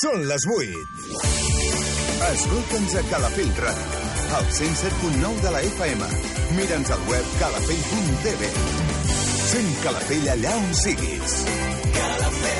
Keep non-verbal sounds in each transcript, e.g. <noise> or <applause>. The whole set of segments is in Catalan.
Són les 8. Escolta'ns a Calafell Ràdio, al 107.9 de la FM. Mira'ns al web calafell.tv. Sent Calafell allà on siguis. Calafell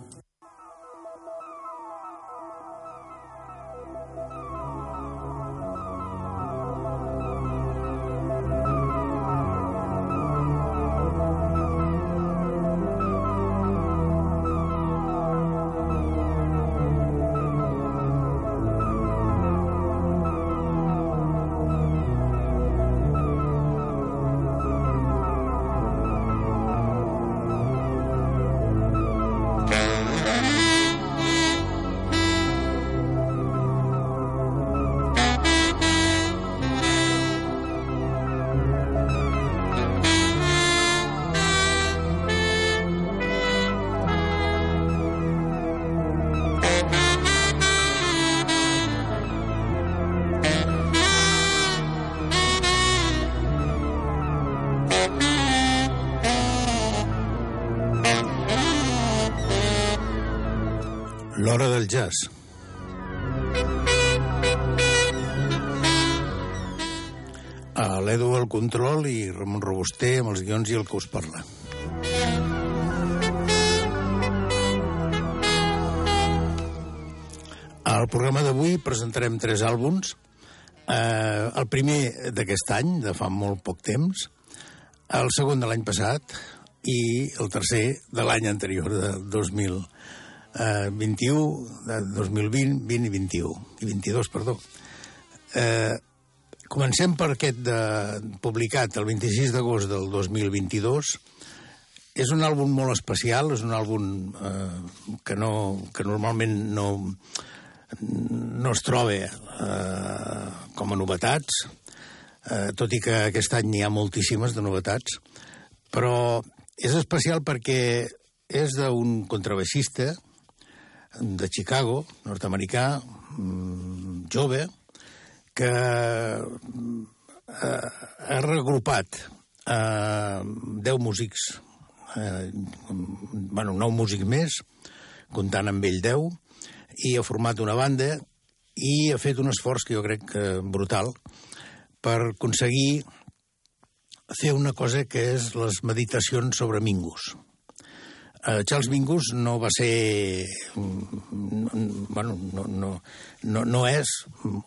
Jazz. A l'Edu al control i Ramon Robuster amb els guions i el que us parla. Al programa d'avui presentarem tres àlbums. Eh, el primer d'aquest any, de fa molt poc temps, el segon de l'any passat i el tercer de l'any anterior, de 2000 eh, 21, de 2020, 20 i 21, i 22, perdó. Eh, comencem per aquest de, publicat el 26 d'agost del 2022. És un àlbum molt especial, és un àlbum eh, que, no, que normalment no, no es troba eh, com a novetats, eh, tot i que aquest any n'hi ha moltíssimes de novetats, però és especial perquè és d'un contrabaixista, de Chicago, nord-americà, mm, jove, que eh, ha regrupat eh, 10 músics, eh, bueno, 9 músics més, comptant amb ell 10, i ha format una banda i ha fet un esforç que jo crec que brutal per aconseguir fer una cosa que és les meditacions sobre Mingus. Uh, Charles Mingus no va ser... mm, Bueno, no, no, no, no és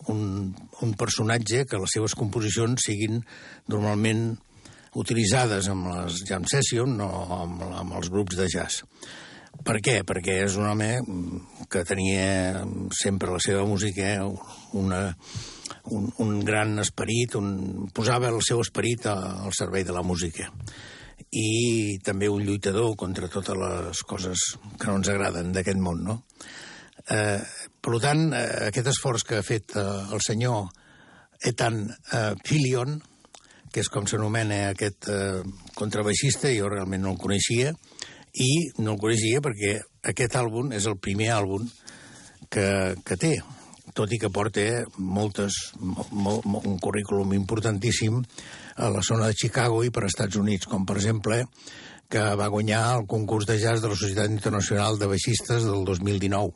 un, un personatge que les seves composicions siguin normalment utilitzades amb les jam sessions o amb, amb els grups de jazz. Per què? Perquè és un home que tenia sempre la seva música una, un, un gran esperit, un, posava el seu esperit al servei de la música i també un lluitador contra totes les coses que no ens agraden d'aquest món, no? Eh, per tant, eh, aquest esforç que ha fet eh, el senyor Ethan eh, Filion, que és com s'anomena aquest eh, contrabaixista, jo realment no el coneixia, i no el coneixia perquè aquest àlbum és el primer àlbum que, que té, tot i que porta moltes, mo, mo, un currículum importantíssim a la zona de Chicago i per Estats Units, com per exemple que va guanyar el concurs de jazz de la Societat Internacional de Baixistes del 2019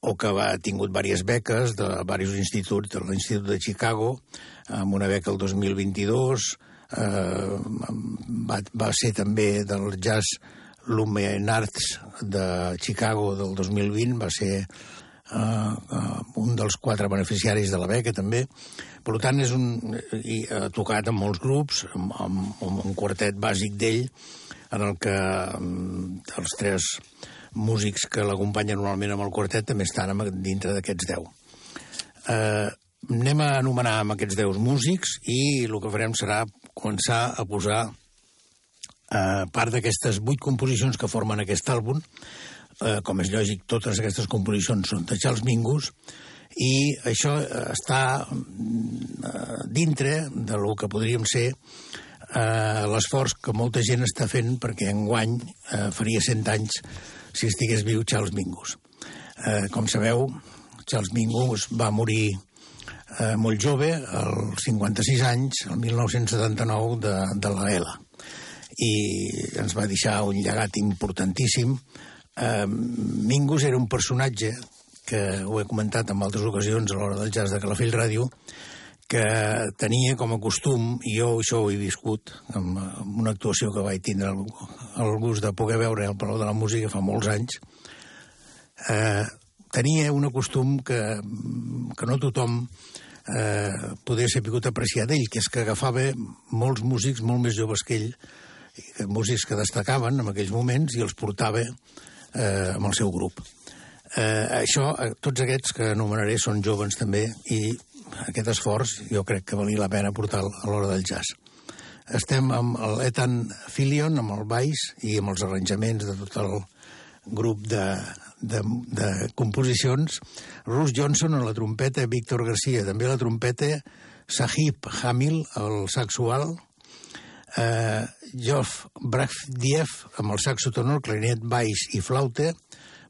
o que va, ha tingut diverses beques de diversos instituts, de l'Institut de Chicago, amb una beca el 2022, eh, va, va ser també del Jazz Lumen Arts de Chicago del 2020, va ser eh, uh, un dels quatre beneficiaris de la beca, també. Per tant, és un, i ha tocat amb molts grups, amb, amb, amb un quartet bàsic d'ell, en el que um, els tres músics que l'acompanyen normalment amb el quartet també estan dintre d'aquests 10. Eh, anem a anomenar amb aquests 10 músics i el que farem serà començar a posar eh, part d'aquestes 8 composicions que formen aquest àlbum. Eh, com és lògic, totes aquestes composicions són de Charles Mingus i això està eh, dintre de lo que podríem ser eh, l'esforç que molta gent està fent perquè enguany eh, faria 100 anys si estigués viu Charles Mingus. Eh, com sabeu, Charles Mingus va morir eh, molt jove, als 56 anys, el 1979, de, de la ELA. I ens va deixar un llegat importantíssim. Mingus era un personatge que ho he comentat en altres ocasions a l'hora del jazz de Calafell Ràdio, que tenia com a costum, i jo això ho he viscut, amb, amb una actuació que vaig tindre el, el gust de poder veure al Palau de la Música fa molts anys, eh, tenia un costum que, que no tothom eh, podia ser pogut apreciar d'ell, que és que agafava molts músics molt més joves que ell, músics que destacaven en aquells moments i els portava eh, amb el seu grup. Eh, això, eh, tots aquests que anomenaré són joves també i aquest esforç jo crec que valia la pena portar a l'hora del jazz. Estem amb l'Ethan Fillion, amb el baix i amb els arranjaments de tot el grup de, de, de composicions. Russ Johnson a la trompeta, Víctor Garcia també a la trompeta, Sahib Hamil al saxual, eh, Geoff Brafdiev amb el saxo tenor, clarinet, baix i flauta,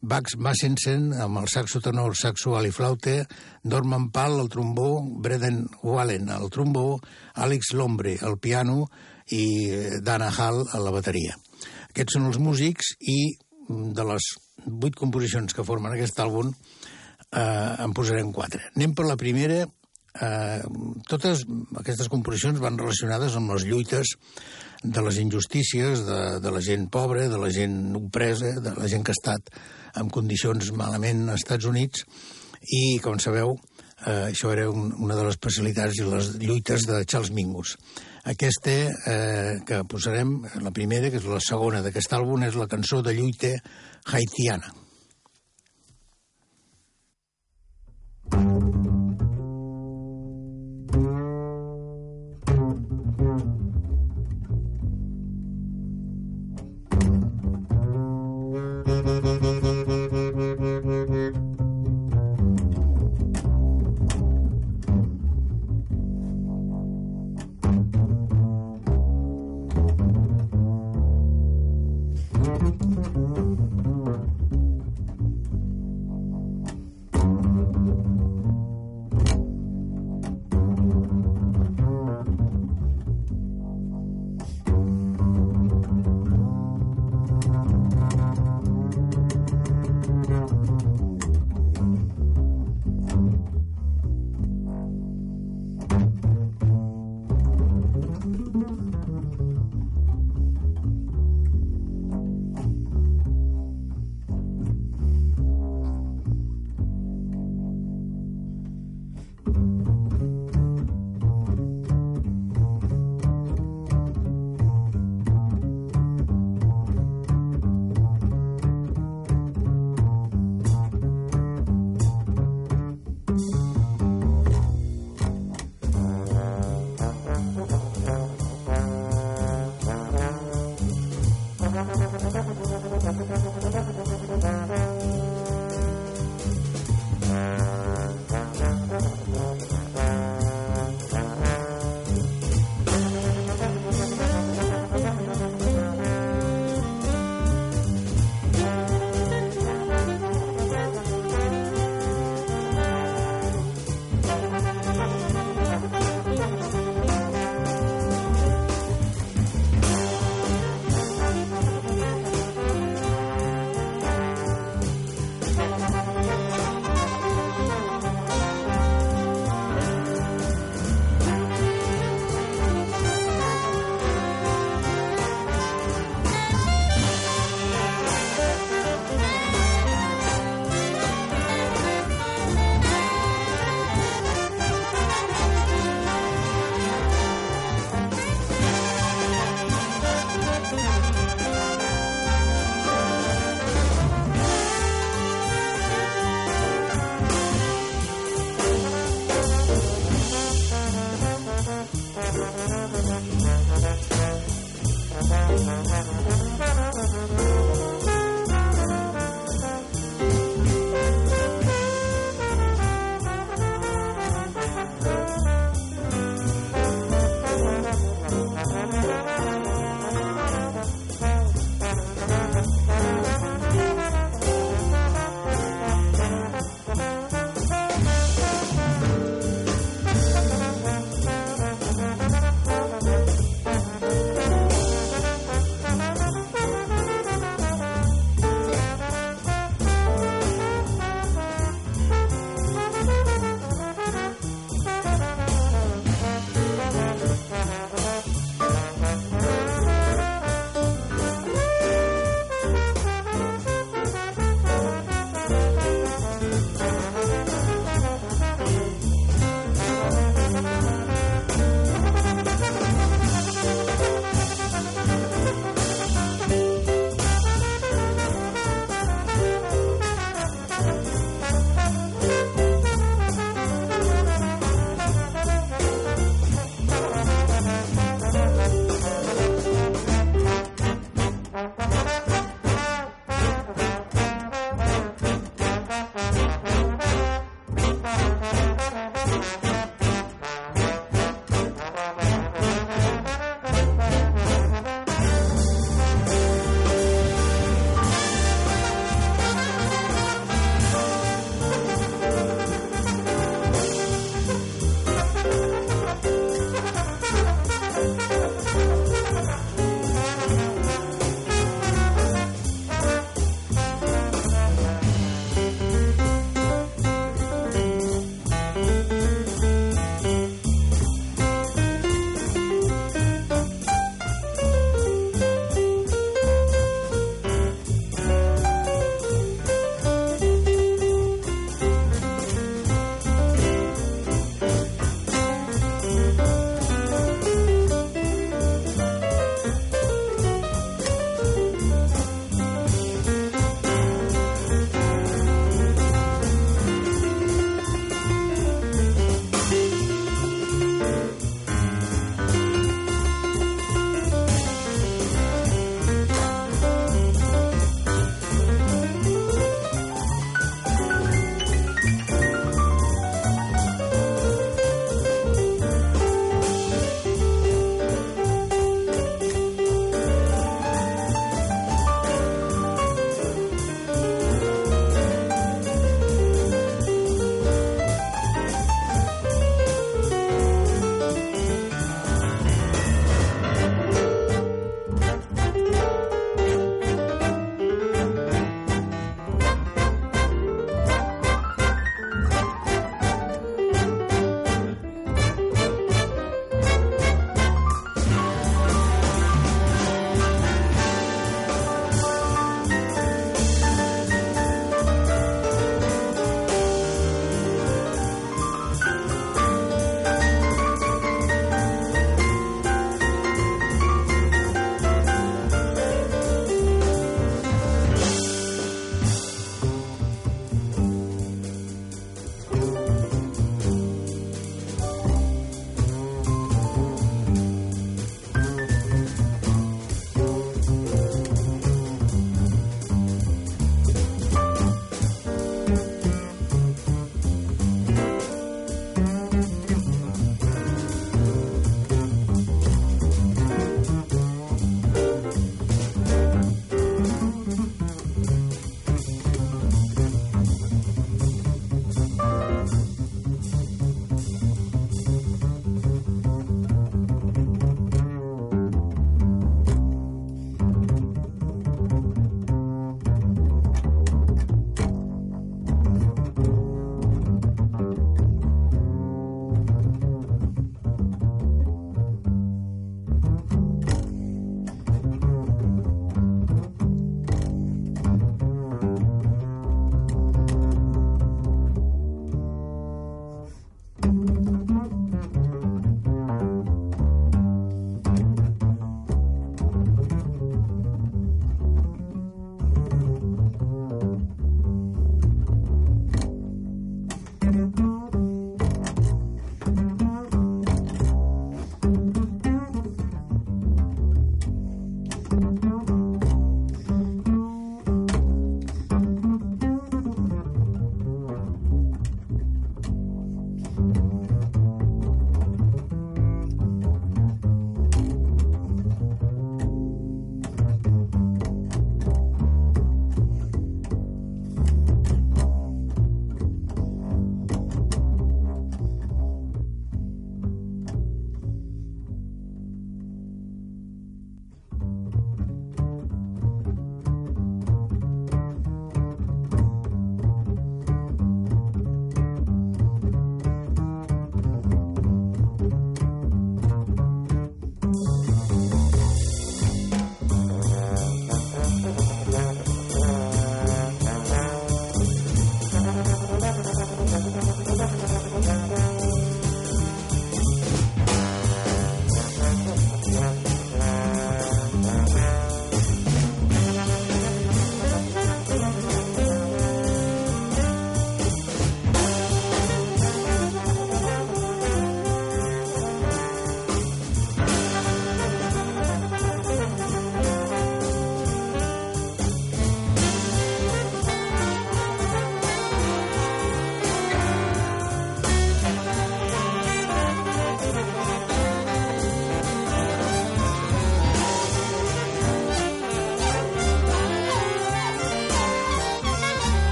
Bax Massensen amb el saxo tenor sexual i flaute, Norman Pal al trombó, Breden Wallen al trombó, Alex Lombre al piano i eh, Dana Hall a la bateria. Aquests són els músics i mm, de les vuit composicions que formen aquest àlbum eh, en posarem quatre. Anem per la primera. Eh, totes aquestes composicions van relacionades amb les lluites de les injustícies de, de la gent pobra, de la gent opresa, de la gent que ha estat en condicions malament als Estats Units i, com sabeu, eh, això era un, una de les especialitats i les lluites de Charles Mingus. Aquesta eh, que posarem, la primera, que és la segona d'aquest àlbum, és la cançó de lluita haitiana.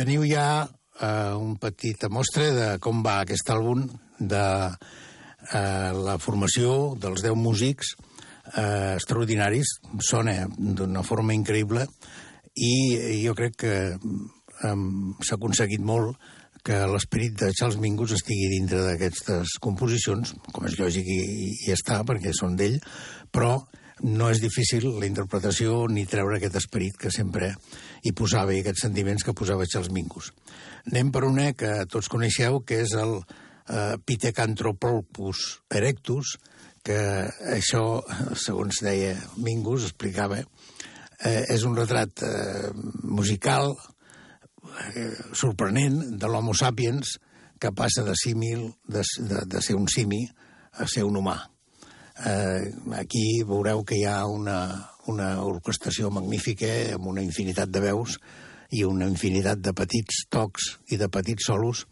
Teniu ja eh, un petit mostre de com va aquest àlbum de eh, la formació dels 10 músics eh, extraordinaris, sona d'una forma increïble i jo crec que eh, s'ha aconseguit molt que l'esperit de Charles Mingus estigui dintre d'aquestes composicions, com és lògic i, i està, perquè són d'ell, però no és difícil la interpretació ni treure aquest esperit que sempre hi posava i aquests sentiments que posava Charles Mingus. Anem per una que tots coneixeu, que és el eh, Pithecanthropus erectus, que això, segons deia Mingus, explicava, eh, és un retrat eh, musical eh, sorprenent de l'homo sapiens que passa de símil, de, de, de ser un simi a ser un humà. Eh, aquí veureu que hi ha una, una orquestació magnífica amb una infinitat de veus i una infinitat de petits tocs i de petits solos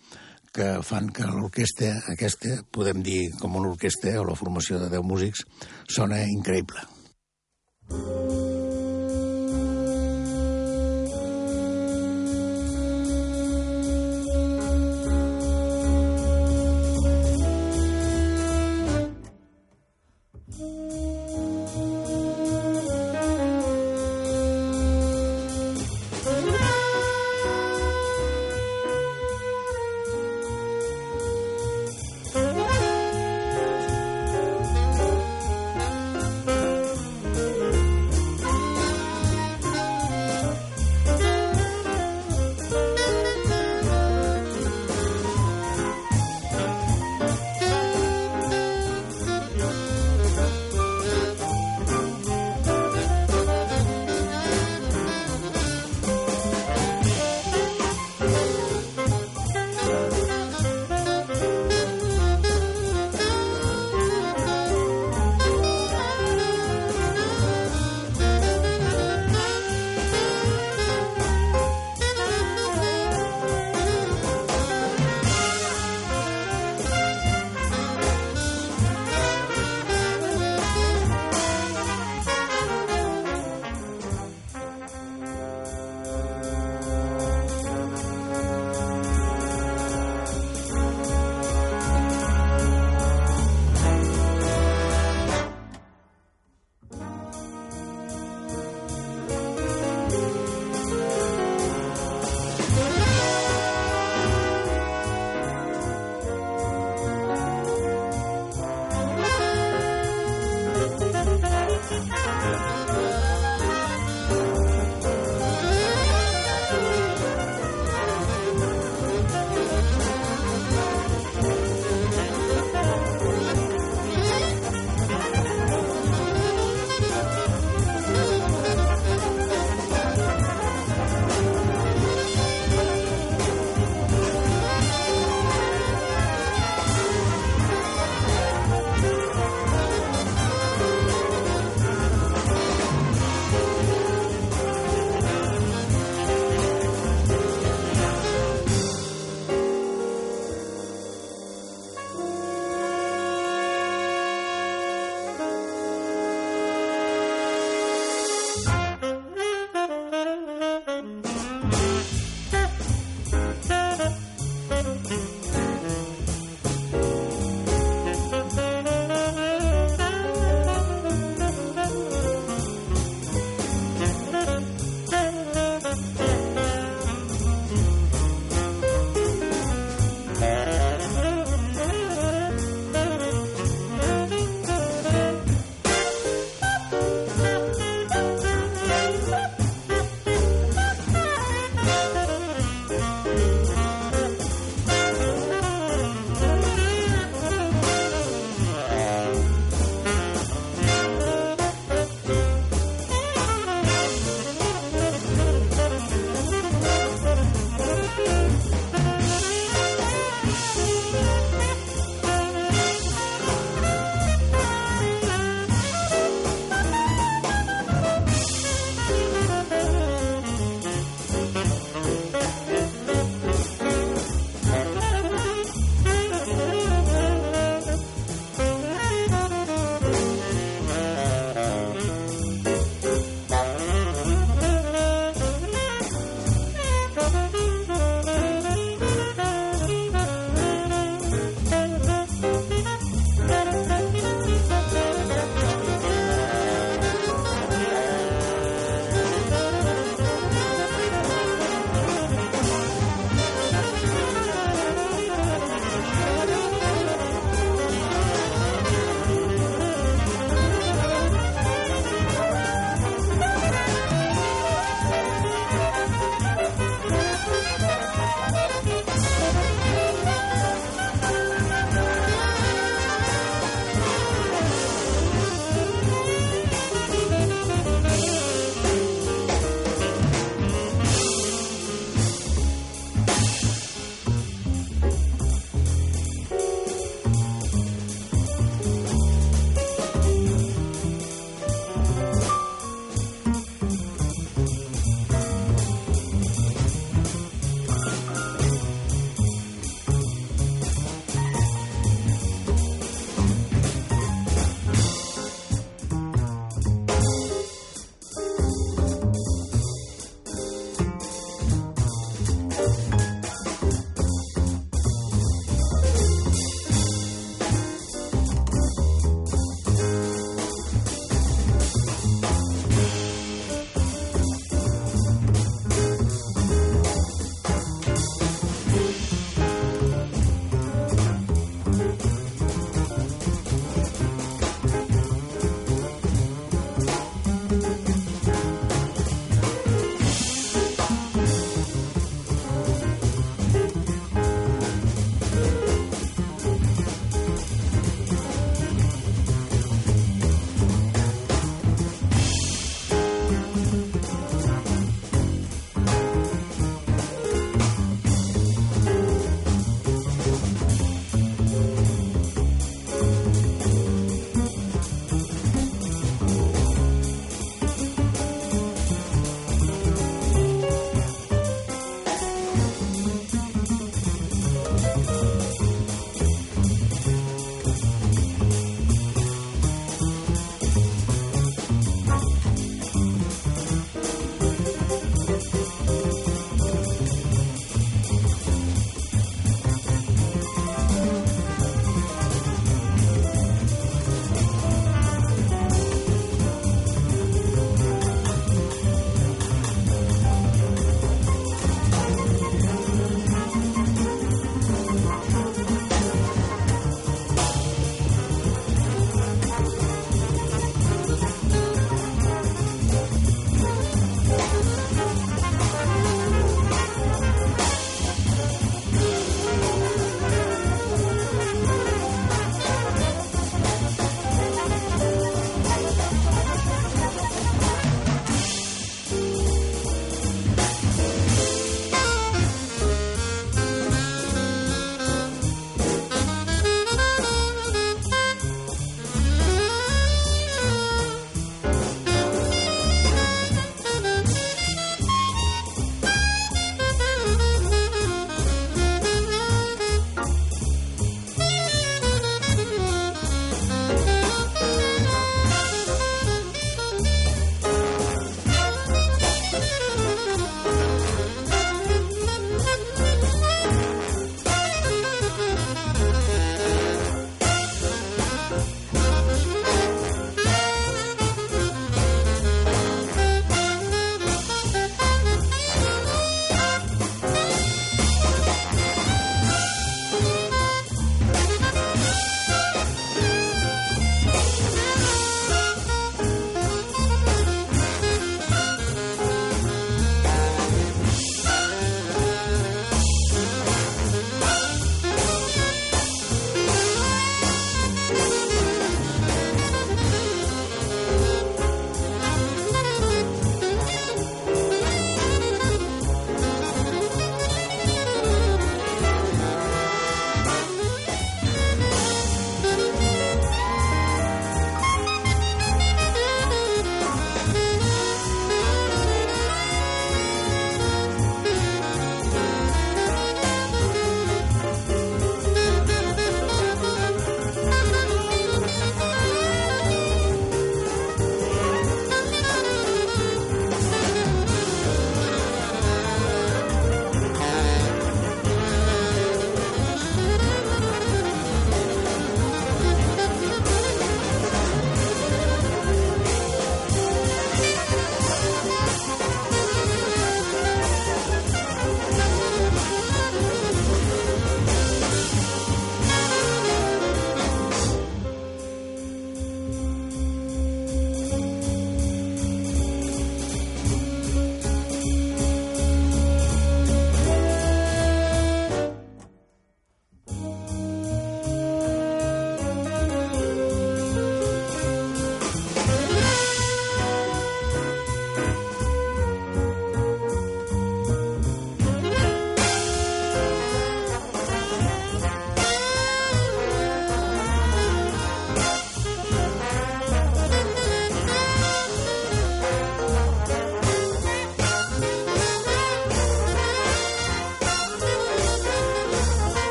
que fan que l'orquestra aquesta, podem dir com una orquestra o la formació de 10 músics, sona increïble. Mm.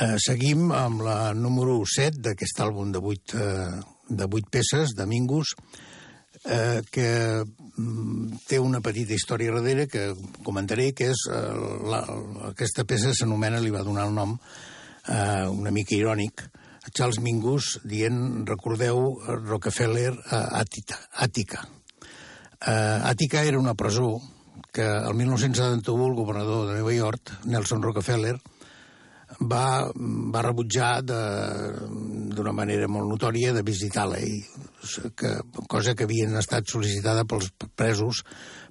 Eh, seguim amb la número 7 d'aquest àlbum de 8, eh, de 8 peces, de Mingus, eh, que mm, té una petita història darrere que comentaré, que és eh, la, aquesta peça s'anomena, li va donar el nom eh, una mica irònic, Charles Mingus dient, recordeu, Rockefeller a Àtica. Àtica. Àtica era una presó que el 1971 el governador de Nova York, Nelson Rockefeller, va, va rebutjar d'una manera molt notòria de visitar-la, que, cosa que havien estat sol·licitada pels presos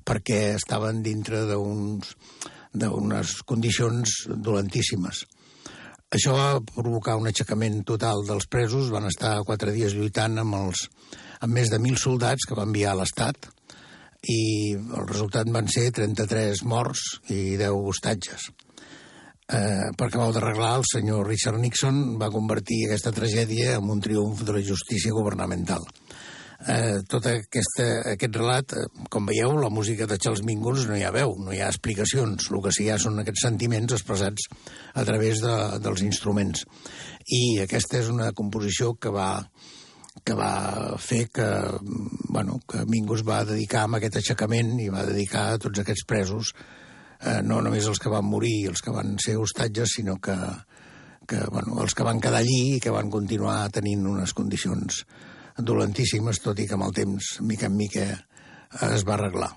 perquè estaven dintre d'unes condicions dolentíssimes. Això va provocar un aixecament total dels presos, van estar quatre dies lluitant amb, els, amb més de mil soldats que van enviar a l'Estat, i el resultat van ser 33 morts i 10 hostatges. Eh, per acabar d'arreglar, el senyor Richard Nixon va convertir aquesta tragèdia en un triomf de la justícia governamental. Eh, tot aquesta, aquest relat, eh, com veieu, la música de Charles Mingus no hi ha veu, no hi ha explicacions. El que sí hi ha són aquests sentiments expressats a través de, dels instruments. I aquesta és una composició que va, que va fer que, bueno, que Mingus va dedicar amb aquest aixecament i va dedicar a tots aquests presos, eh, no només els que van morir els que van ser hostatges, sinó que, que bueno, els que van quedar allí i que van continuar tenint unes condicions dolentíssimes, tot i que amb el temps, mica en mica, es va arreglar.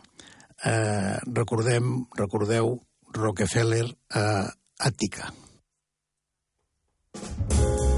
Eh, recordem, recordeu Rockefeller a Àtica. Thank Eh,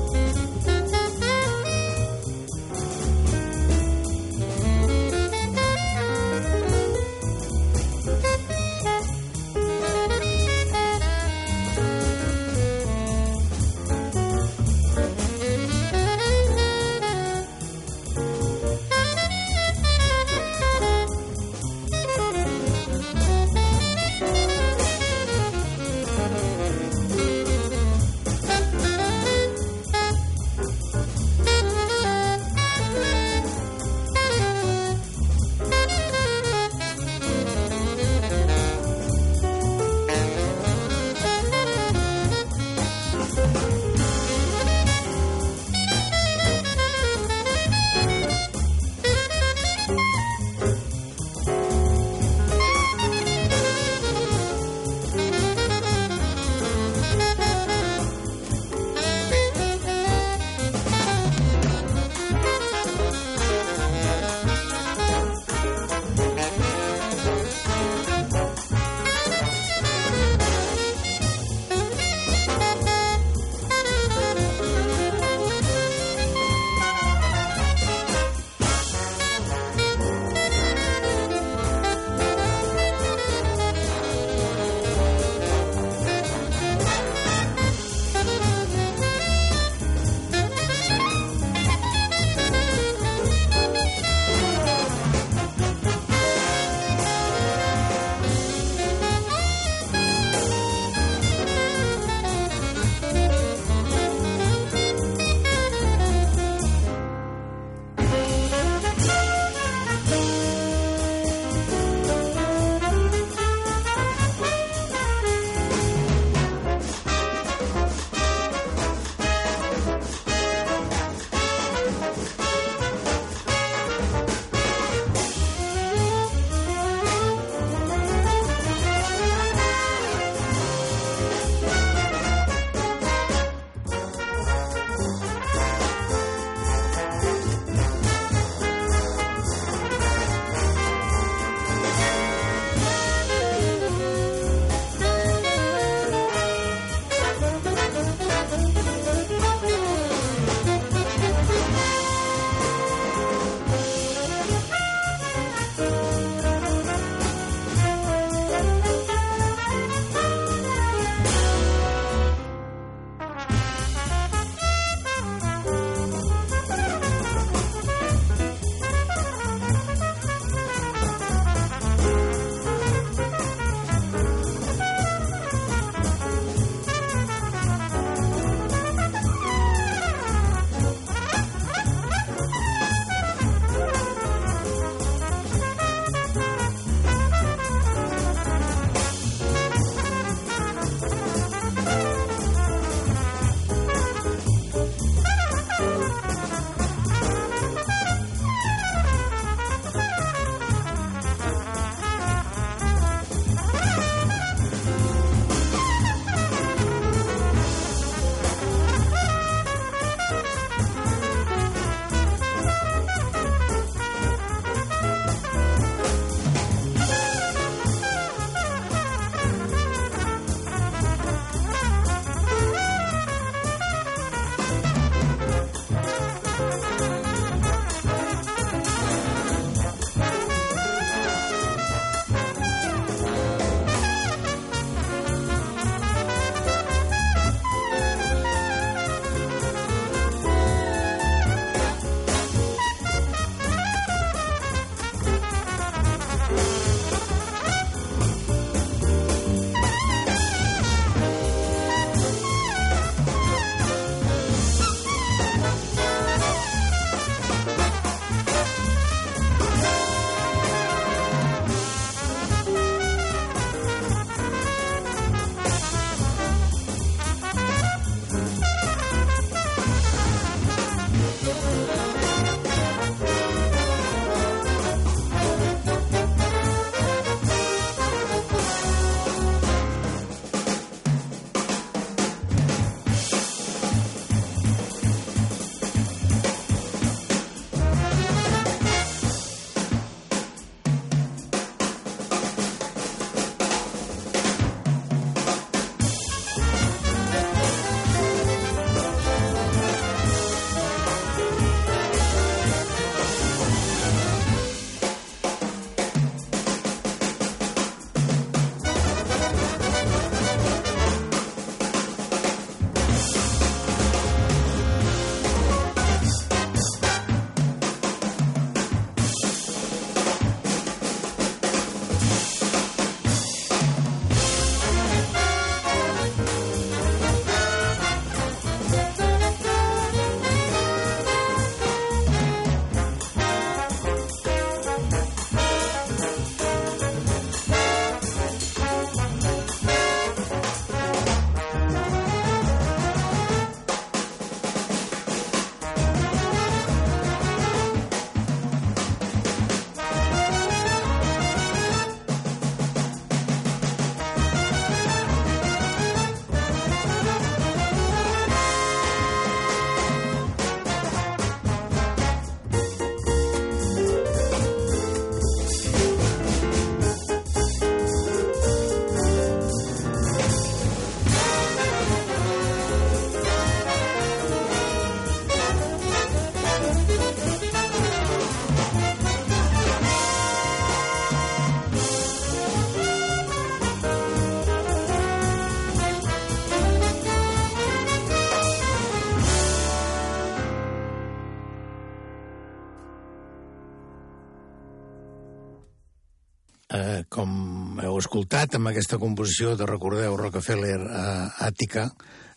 escoltat, amb aquesta composició de, recordeu, Rockefeller eh, Àtica,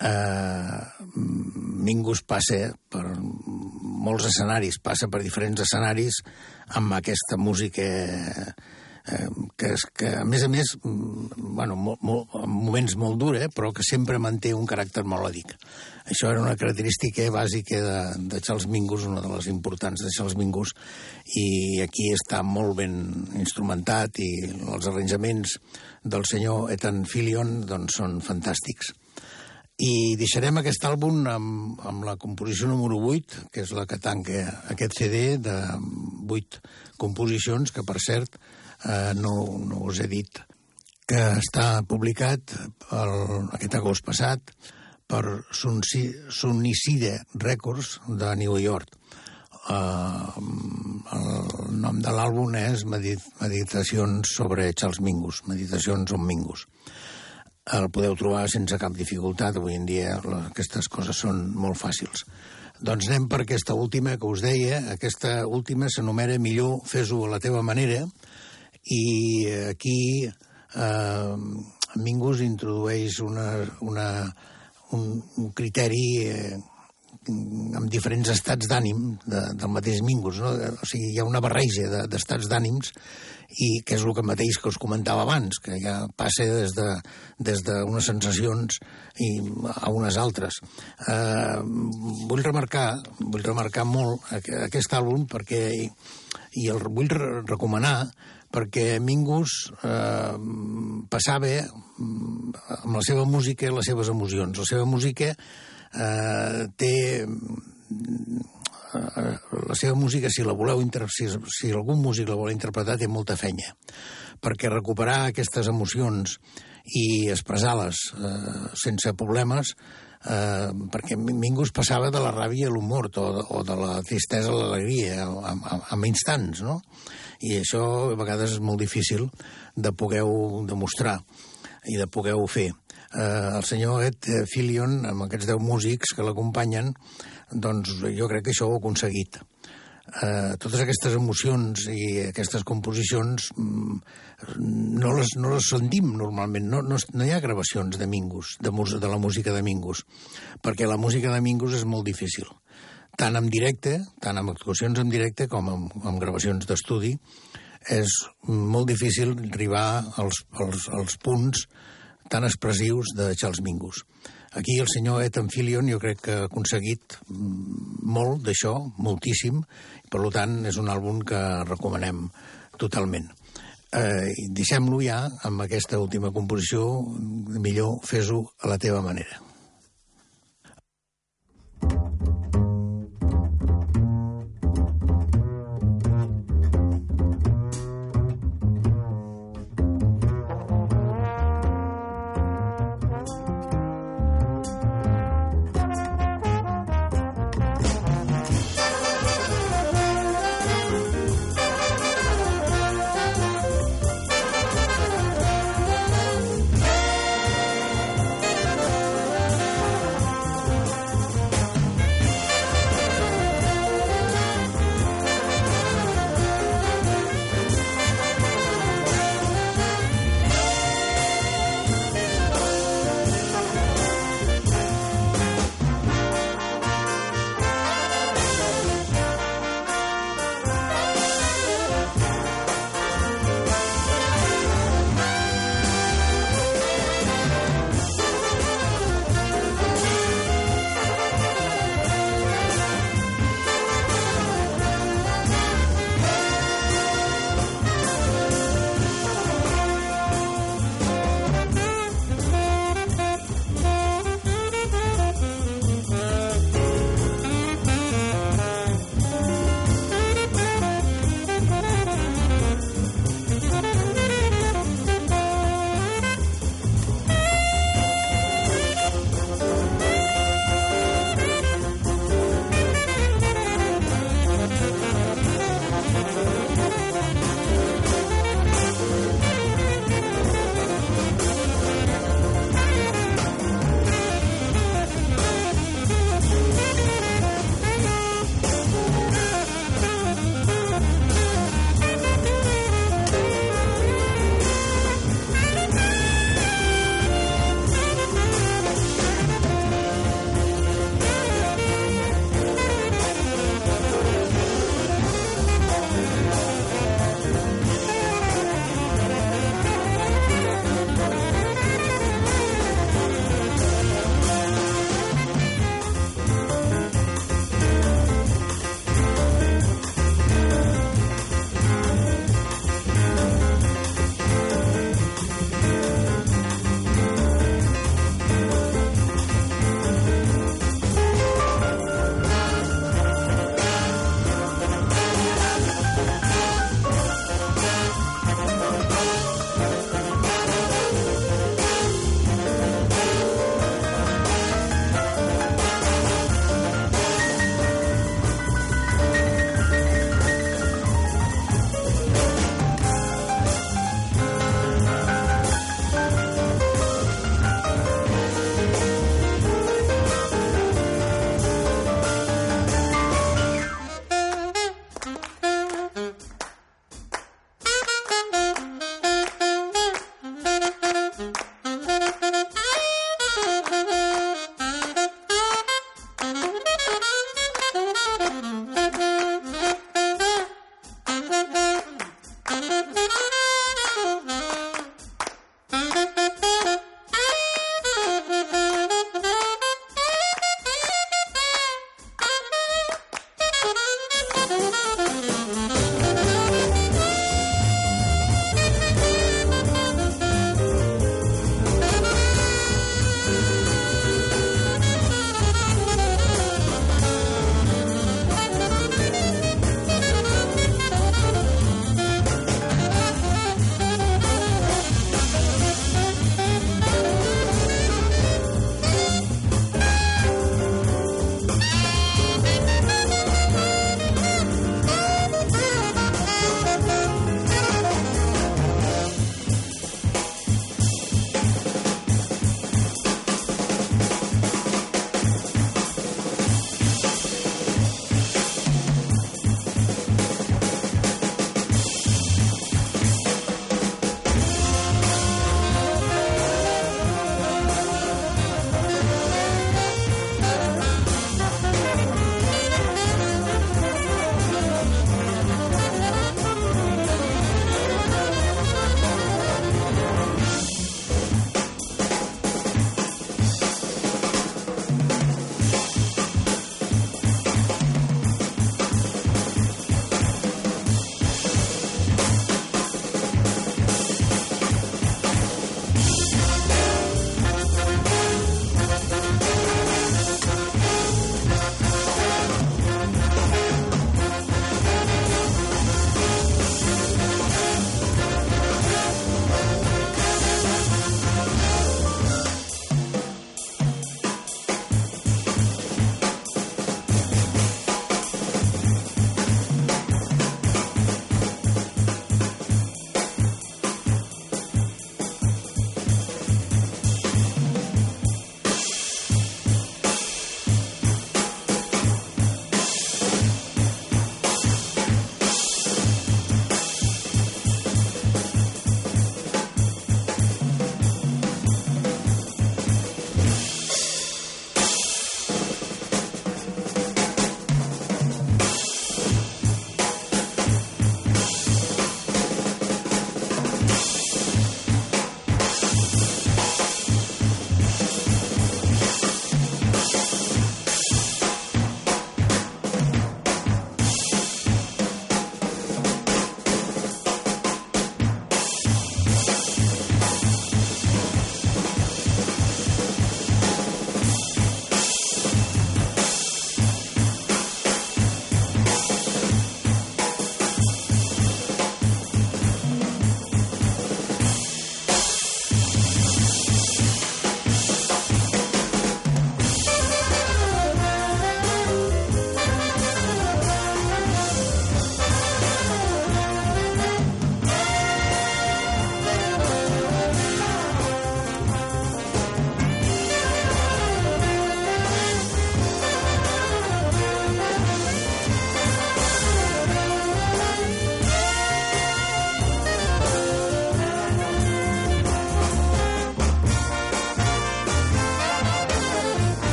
eh, Mingus passa per molts escenaris, passa per diferents escenaris amb aquesta música eh, que, és, que a més a més, bueno, molt, en moments molt dura, eh, però que sempre manté un caràcter melòdic. Això era una característica bàsica de, de Charles Mingus, una de les importants de Charles Mingus, i aquí està molt ben instrumentat i els arranjaments del senyor Ethan Fillion doncs, són fantàstics. I deixarem aquest àlbum amb, amb la composició número 8, que és la que tanca aquest CD de 8 composicions, que per cert eh, no, no us he dit que està publicat el, aquest agost passat per Sunicide Records de New York. Uh, el nom de l'àlbum és Medit Meditacions sobre Charles Mingus, Meditacions on Mingus. El podeu trobar sense cap dificultat, avui en dia aquestes coses són molt fàcils. Doncs anem per aquesta última que us deia, aquesta última s'anomena Millor fes-ho a la teva manera, i aquí eh, Mingus introdueix una, una, un, un criteri eh, amb diferents estats d'ànim de, del mateix Mingus. No? O sigui, hi ha una barreja d'estats de, d'ànims i que és el que mateix que us comentava abans, que ja passa des de des d'unes sensacions i a unes altres. Eh, vull remarcar, vull remarcar molt aquest àlbum perquè i el vull recomanar perquè Mingus eh, passava mm, amb la seva música i les seves emocions. La seva música eh, té... Eh, la seva música, si la voleu si, si algun músic la vol interpretar, té molta fenya. Perquè recuperar aquestes emocions i expressar-les eh, sense problemes eh, perquè Mingus passava de la ràbia a l'humor o, o de la tristesa a l'alegria en instants, no? I això a vegades és molt difícil de poder demostrar i de poder fer. Eh, el senyor Ed Fillion, amb aquests deu músics que l'acompanyen, doncs jo crec que això ho ha aconseguit. Eh, totes aquestes emocions i aquestes composicions mm, no les, no les sentim normalment, no, no, no hi ha gravacions de Mingus, de, de la música de Mingus, perquè la música de Mingus és molt difícil tant en directe, tant amb actuacions en directe com amb, amb gravacions d'estudi, és molt difícil arribar als, als, als punts tan expressius de Charles Mingus. Aquí el senyor Ethan Fillion jo crec que ha aconseguit molt d'això, moltíssim, i per tant és un àlbum que recomanem totalment. Eh, Deixem-lo ja amb aquesta última composició, millor fes-ho a la teva manera.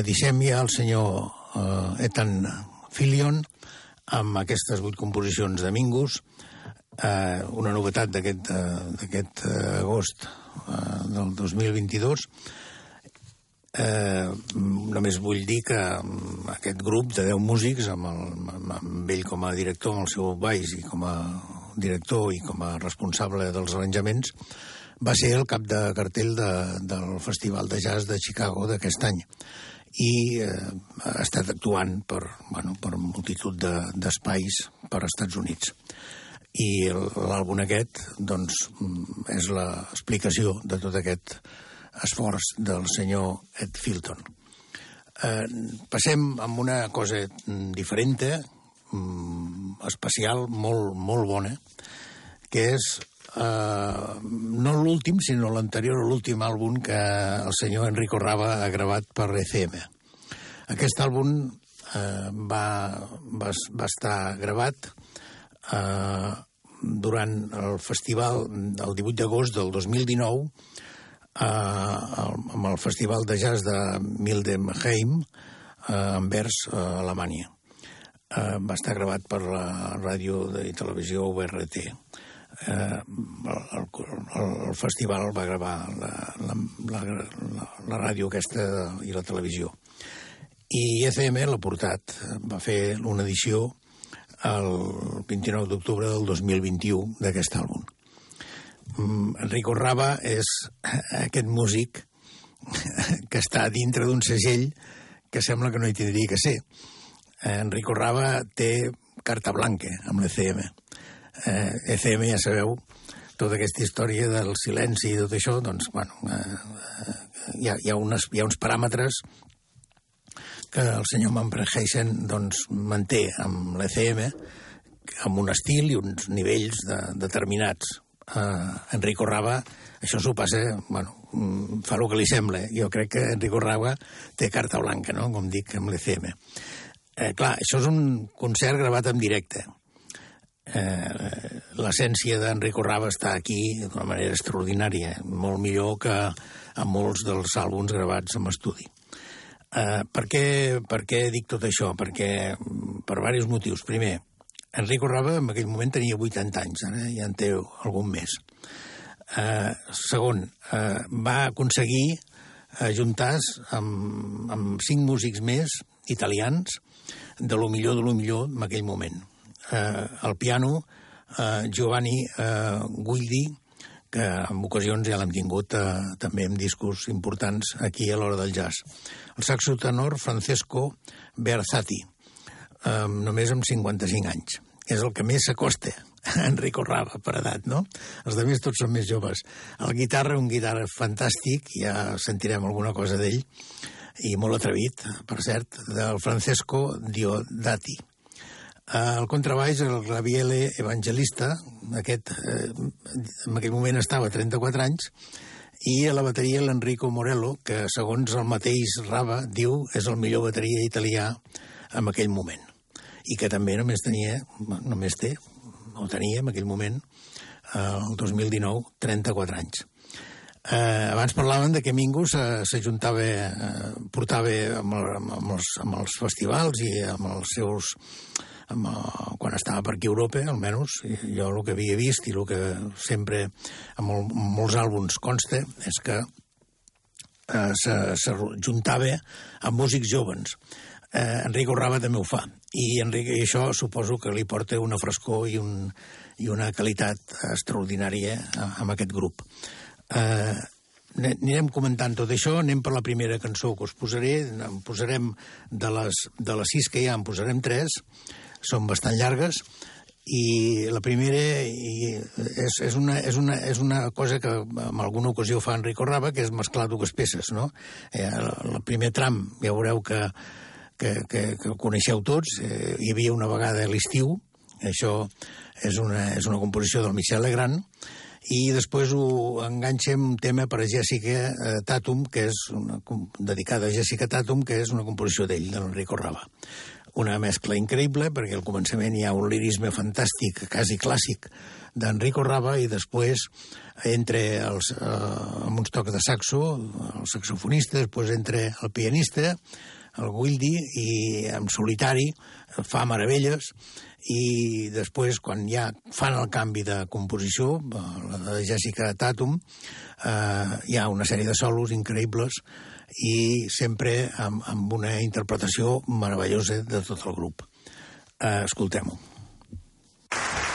Deixem ja el senyor uh, Ethan Filion amb aquestes vuit composicions de Mingus, uh, una novetat d'aquest uh, agost uh, del 2022. Eh, només vull dir que aquest grup de 10 músics, amb, el, amb ell com a director, amb el seu baix i com a director i com a responsable dels arranjaments, va ser el cap de cartell de, del Festival de Jazz de Chicago d'aquest any i eh, ha estat actuant per, bueno, per multitud d'espais de, per Estats Units. I l'àlbum aquest doncs, és l'explicació de tot aquest esforç del senyor Ed Filton. Eh, passem amb una cosa diferent, mm, especial, molt, molt bona, que és eh, no l'últim, sinó l'anterior a l'últim àlbum que el senyor Enrico Rava ha gravat per ECM. Aquest àlbum eh, va, va, va estar gravat eh, durant el festival del 18 d'agost del 2019 eh, amb el Festival de Jazz de Mildemheim eh, a Anvers, a Alemanya. Eh, va estar gravat per la ràdio i televisió URT eh, el, el, el festival va gravar la, la, la, la, la ràdio aquesta i la televisió. I ECM l'ha portat, va fer una edició el 29 d'octubre del 2021 d'aquest àlbum. Mm, Enrico Rava és aquest músic que està dintre d'un segell que sembla que no hi tindria que ser. Enrico Rava té carta blanca amb l'ECM eh, ECM, ja sabeu, tota aquesta història del silenci i tot això, doncs, bueno, eh, eh, hi, ha, hi, ha unes, hi ha uns paràmetres que el senyor Mampreheisen doncs, manté amb l'ECM amb un estil i uns nivells de, determinats. Eh, Enrico Rava, això s'ho passa, bueno, mm, fa el que li sembla. Jo crec que Enrico Rava té carta blanca, no?, com dic, amb l'ECM. Eh, clar, això és un concert gravat en directe eh, l'essència d'Enrico Rava està aquí d'una manera extraordinària, molt millor que a molts dels àlbums gravats en estudi. Eh, per, què, per què dic tot això? Perquè per diversos motius. Primer, Enrico Rava en aquell moment tenia 80 anys, ara ja en té algun més. Eh, segon, eh, va aconseguir ajuntar-se amb, amb cinc músics més italians de lo millor de lo millor en aquell moment eh, al piano eh, Giovanni eh, Guidi, que en ocasions ja l'hem tingut eh, també en discos importants aquí a l'hora del jazz. El saxo tenor Francesco Berzati, eh, només amb 55 anys. És el que més s'acosta a Enrico Rava per edat, no? Els altres tots són més joves. El guitarra, un guitarra fantàstic, ja sentirem alguna cosa d'ell, i molt atrevit, per cert, del Francesco Diodati el contrabaix, el Raviele Evangelista, aquest, eh, en aquell moment estava a 34 anys, i a la bateria l'Enrico Morello, que segons el mateix Rava diu és el millor bateria italià en aquell moment. I que també només tenia, només té, o tenia en aquell moment, eh, el 2019, 34 anys. Eh, abans parlaven de que Mingus s'ajuntava, eh, portava amb, el, amb, els, amb els festivals i amb els seus amb, uh, quan estava per aquí a Europa, almenys, jo el que havia vist i el que sempre en, mol, en molts àlbums consta és que eh, se, se amb músics jovens. Eh, Enrico Rava també ho fa, i, Enrique, i això suposo que li porta una frescor i, un, i una qualitat extraordinària amb aquest grup. Eh, anirem comentant tot això, anem per la primera cançó que us posaré, en posarem de les, de les sis que hi ha, en posarem tres, són bastant llargues, i la primera i és, és, una, és, una, és una cosa que en alguna ocasió fa Enrico Rava, que és mesclar dues peces, no? Eh, el, el primer tram, ja veureu que, que, que, que coneixeu tots, eh, hi havia una vegada a l'estiu, això és una, és una composició del Michel Legrand, i després ho enganxem un tema per a Jessica eh, Tatum, que és una, dedicada a Jessica Tatum, que és una composició d'ell, de l'Enrico Rava una mescla increïble, perquè al començament hi ha un lirisme fantàstic, quasi clàssic, d'Enrico Rava, i després entre els, eh, amb uns tocs de saxo, el saxofonista, després entre el pianista, el Wildy, i en solitari fa meravelles, i després, quan ja fan el canvi de composició, la de Jessica Tatum, eh, hi ha una sèrie de solos increïbles i sempre amb, amb una interpretació meravellosa de tot el grup. Eh, Escoltem-ho. després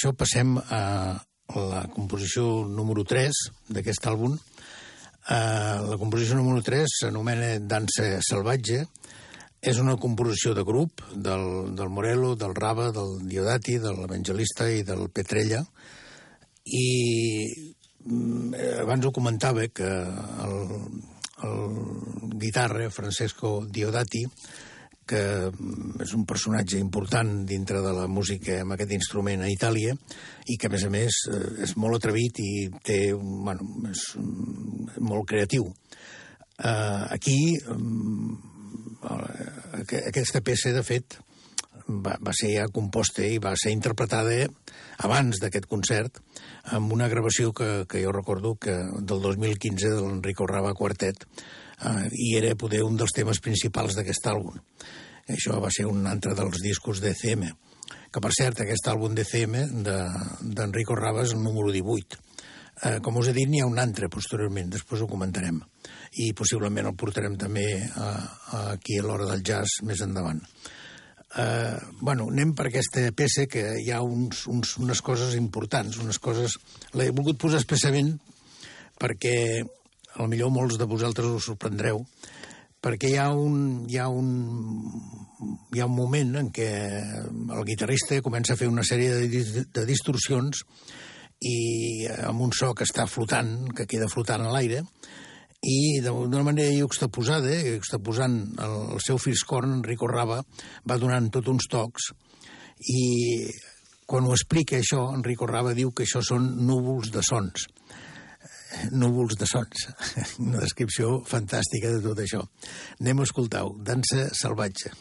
d'això passem a la composició número 3 d'aquest àlbum. Uh, la composició número 3 s'anomena Dansa salvatge. És una composició de grup del, del Morelo, del Rava, del Diodati, de l'Evangelista i del Petrella. I mm, abans ho comentava que el, el guitarra, Francesco Diodati, que és un personatge important dintre de la música amb aquest instrument a Itàlia i que, a més a més, eh, és molt atrevit i té, bueno, és molt creatiu. Uh, aquí, um, aquesta peça, de fet, va, va ser ja composta i va ser interpretada abans d'aquest concert amb una gravació que, que jo recordo que del 2015 de l'Enrico Rava Quartet eh, i era poder un dels temes principals d'aquest àlbum. Això va ser un altre dels discos d'ECM, que per cert, aquest àlbum d'ECM d'Enrico de, el número 18. Eh, com us he dit, n'hi ha un altre posteriorment, després ho comentarem. I possiblement el portarem també a, a aquí a l'hora del jazz més endavant. Eh, bueno, anem per aquesta peça que hi ha uns, uns, unes coses importants, unes coses... L'he volgut posar expressament perquè a lo millor molts de vosaltres us sorprendreu, perquè hi ha un, hi ha un, hi ha un moment en què el guitarrista comença a fer una sèrie de, de distorsions i amb un so que està flotant, que queda flotant a l'aire, i d'una manera juxtaposada, eh, juxtaposant el, el seu fiscorn, Enrico Rava, va donant tot uns tocs, i quan ho explica això, Enrico Rava diu que això són núvols de sons núvols de sons. <laughs> Una descripció fantàstica de tot això. Anem a escoltar-ho. Dansa salvatge.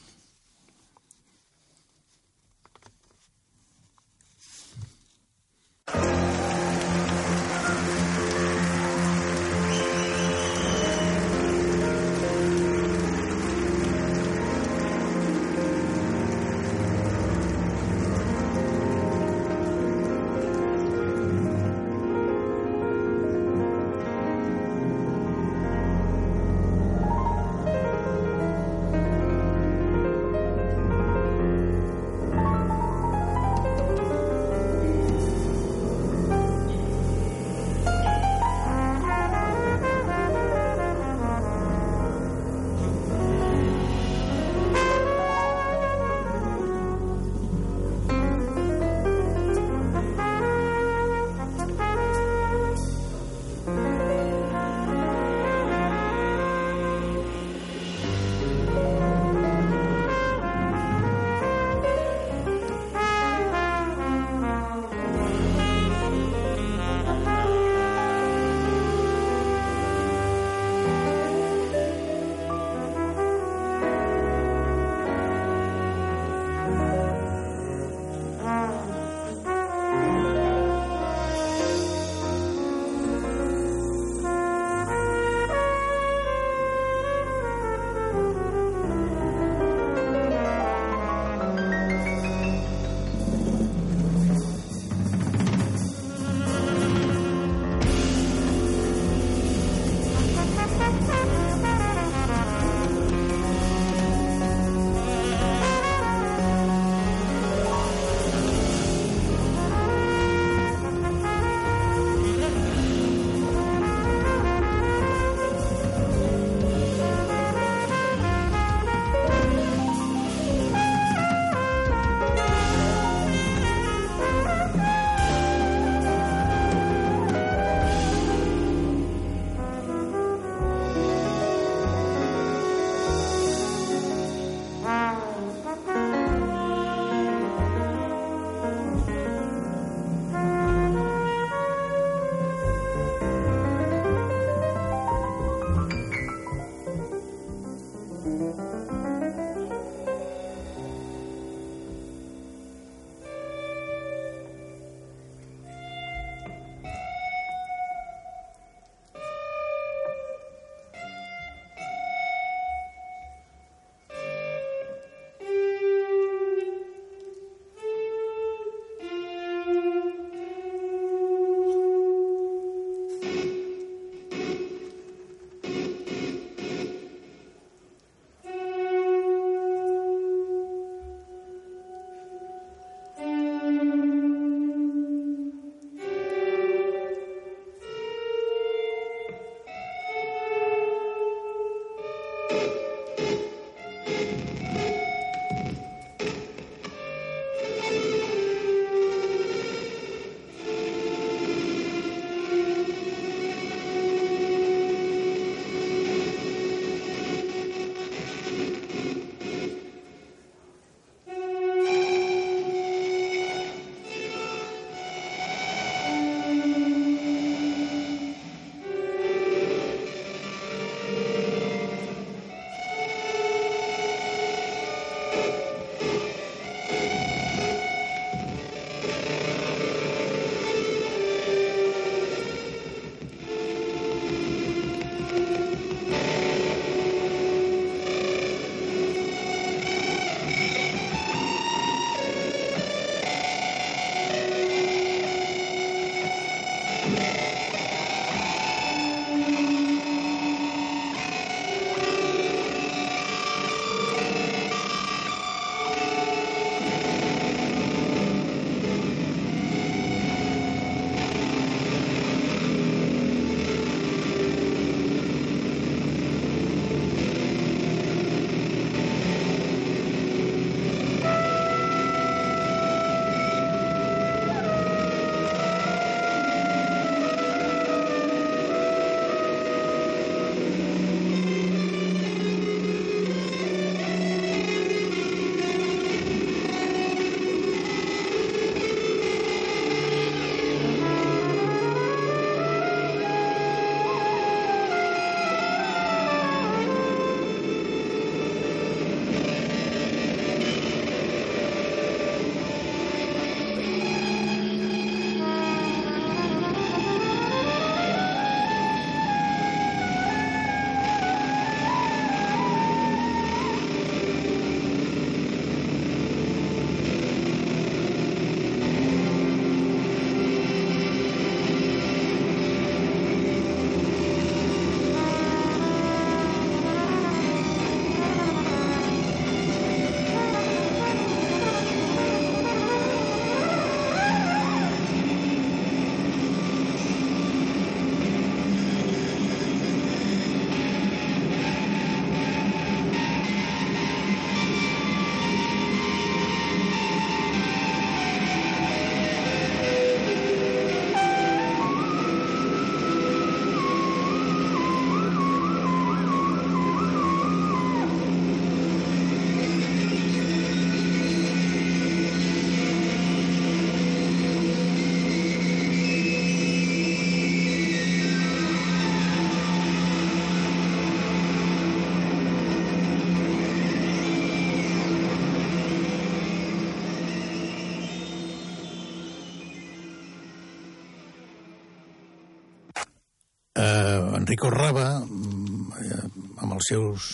Enrico Raba, mm, amb els seus,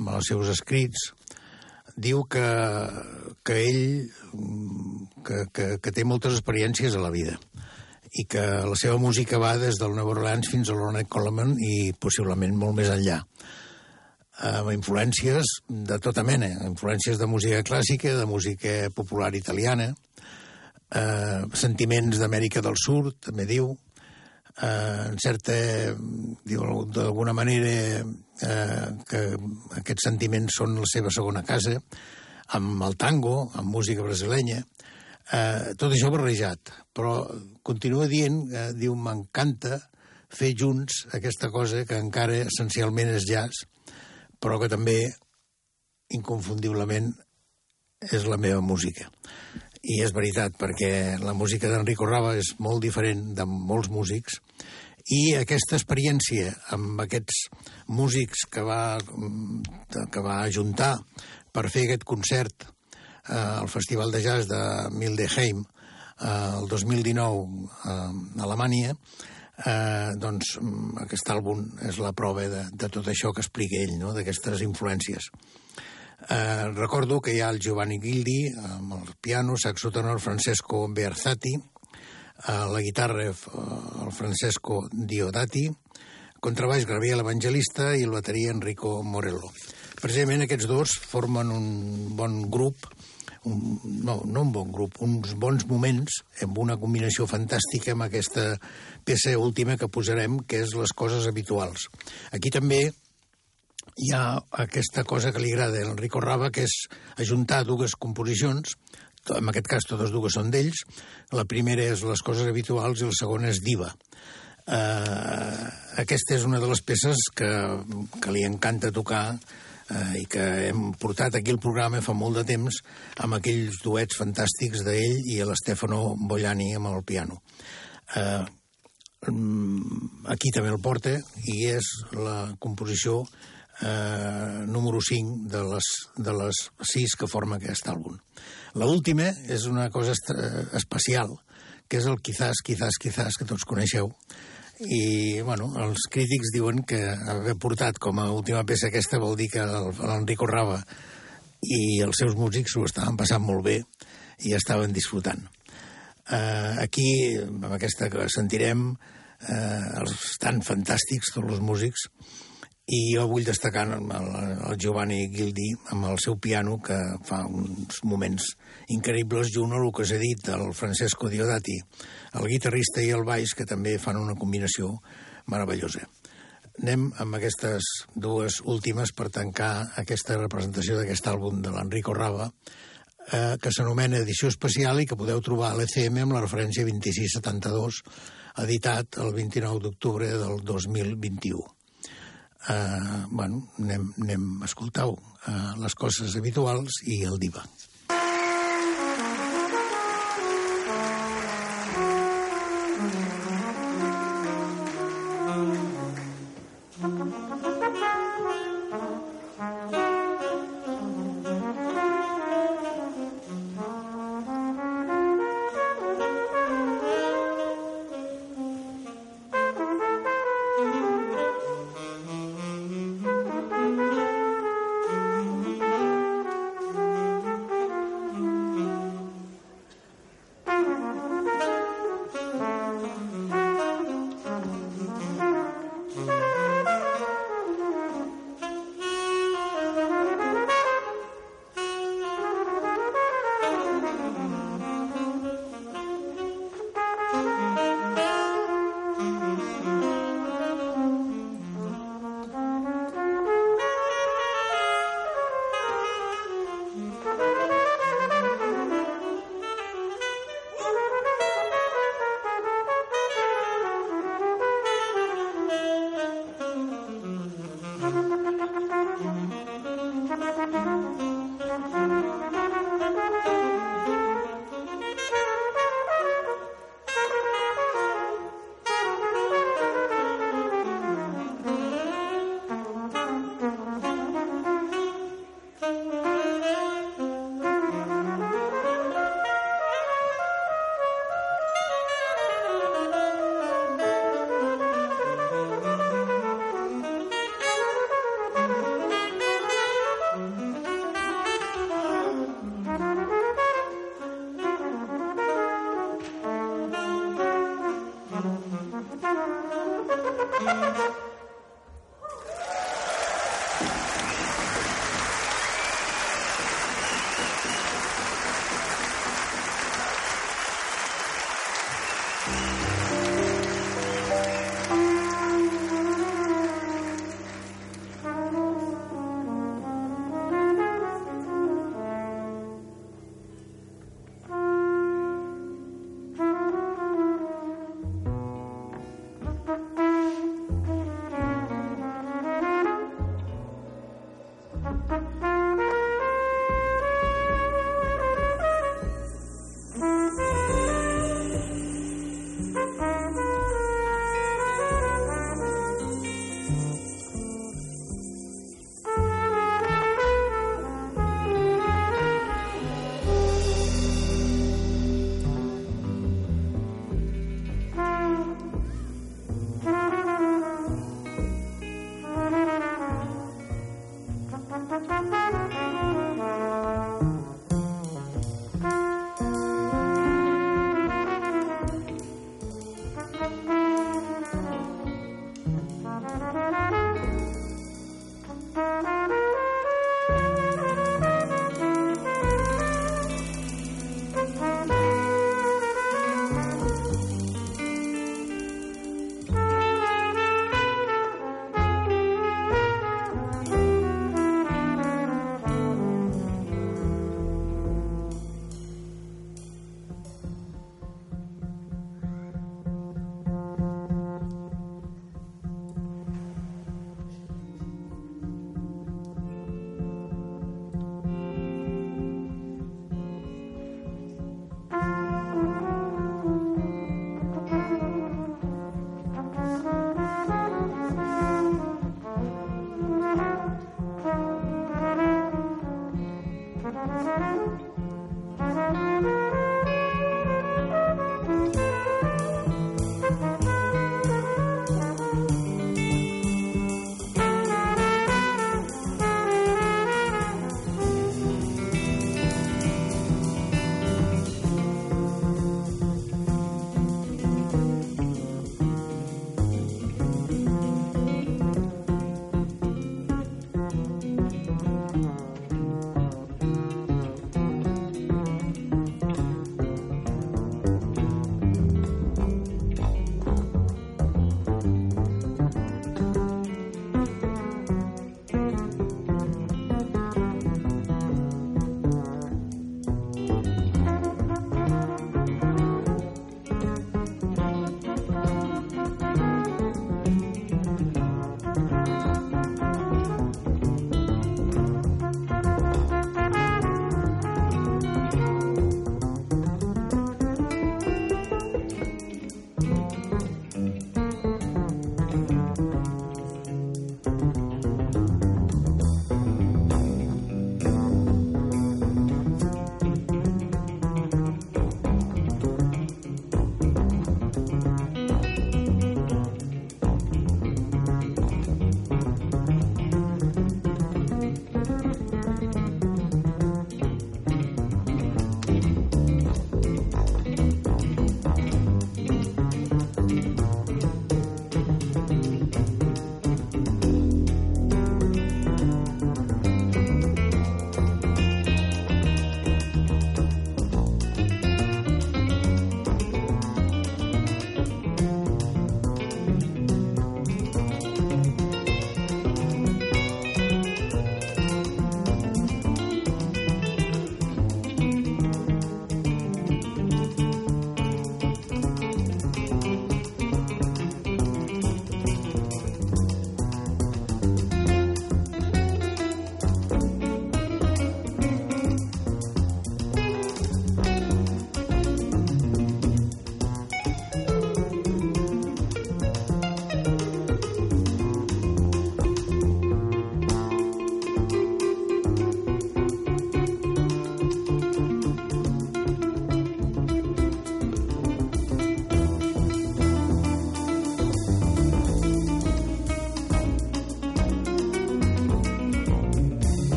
amb els seus escrits, diu que, que ell mm, que, que, que té moltes experiències a la vida i que la seva música va des del New Orleans fins a l'Ornette Coleman i possiblement molt més enllà. Amb influències de tota mena, influències de música clàssica, de música popular italiana, eh, sentiments d'Amèrica del Sud, també diu, eh, en certa, d'alguna manera, eh, que aquests sentiments són la seva segona casa, amb el tango, amb música brasilenya, eh, tot això barrejat, però continua dient, eh, diu, m'encanta fer junts aquesta cosa que encara essencialment és jazz, però que també, inconfundiblement, és la meva música. I és veritat, perquè la música d'Enrico Rava és molt diferent de molts músics, i aquesta experiència amb aquests músics que va, que va ajuntar per fer aquest concert eh, al Festival de Jazz de Mildheim eh, el 2019 eh, a Alemanya, eh, doncs mm, aquest àlbum és la prova de, de tot això que explica ell, no? d'aquestes influències. Eh, recordo que hi ha el Giovanni Gildi amb el piano, saxo tenor Francesco Bearzati, eh, la guitarra eh, el Francesco Diodati, contrabaix Gabriel Evangelista i el bateria Enrico Morello. Precisament aquests dos formen un bon grup un, no, no un bon grup, uns bons moments amb una combinació fantàstica amb aquesta peça última que posarem, que és les coses habituals. Aquí també hi ha aquesta cosa que li agrada a Enrico Rava, que és ajuntar dues composicions, en aquest cas totes dues són d'ells. La primera és Les coses habituals i la segona és Diva. Uh, aquesta és una de les peces que, que li encanta tocar uh, i que hem portat aquí al programa fa molt de temps amb aquells duets fantàstics d'ell i l'Estefano Bollani amb el piano. Uh, aquí també el porta i és la composició eh, número 5 de les, de les 6 que forma aquest àlbum. La última és una cosa especial, que és el Quizás, Quizás, Quizás, que tots coneixeu, i bueno, els crítics diuen que haver portat com a última peça aquesta vol dir que l'Enrico Rava i els seus músics ho estaven passant molt bé i estaven disfrutant. Uh, aquí, amb aquesta que sentirem, uh, els tan fantàstics, tots els músics, i jo vull destacar el, el Giovanni Gildi amb el seu piano que fa uns moments increïbles junt a el que s'ha dit el Francesco Diodati, el guitarrista i el baix que també fan una combinació meravellosa. Anem amb aquestes dues últimes per tancar aquesta representació d'aquest àlbum de l'Enrico Rava eh, que s'anomena Edició Especial i que podeu trobar a l'ECM amb la referència 2672 editat el 29 d'octubre del 2021 eh, bueno, anem, anem a escoltar eh, les coses habituals i el diva.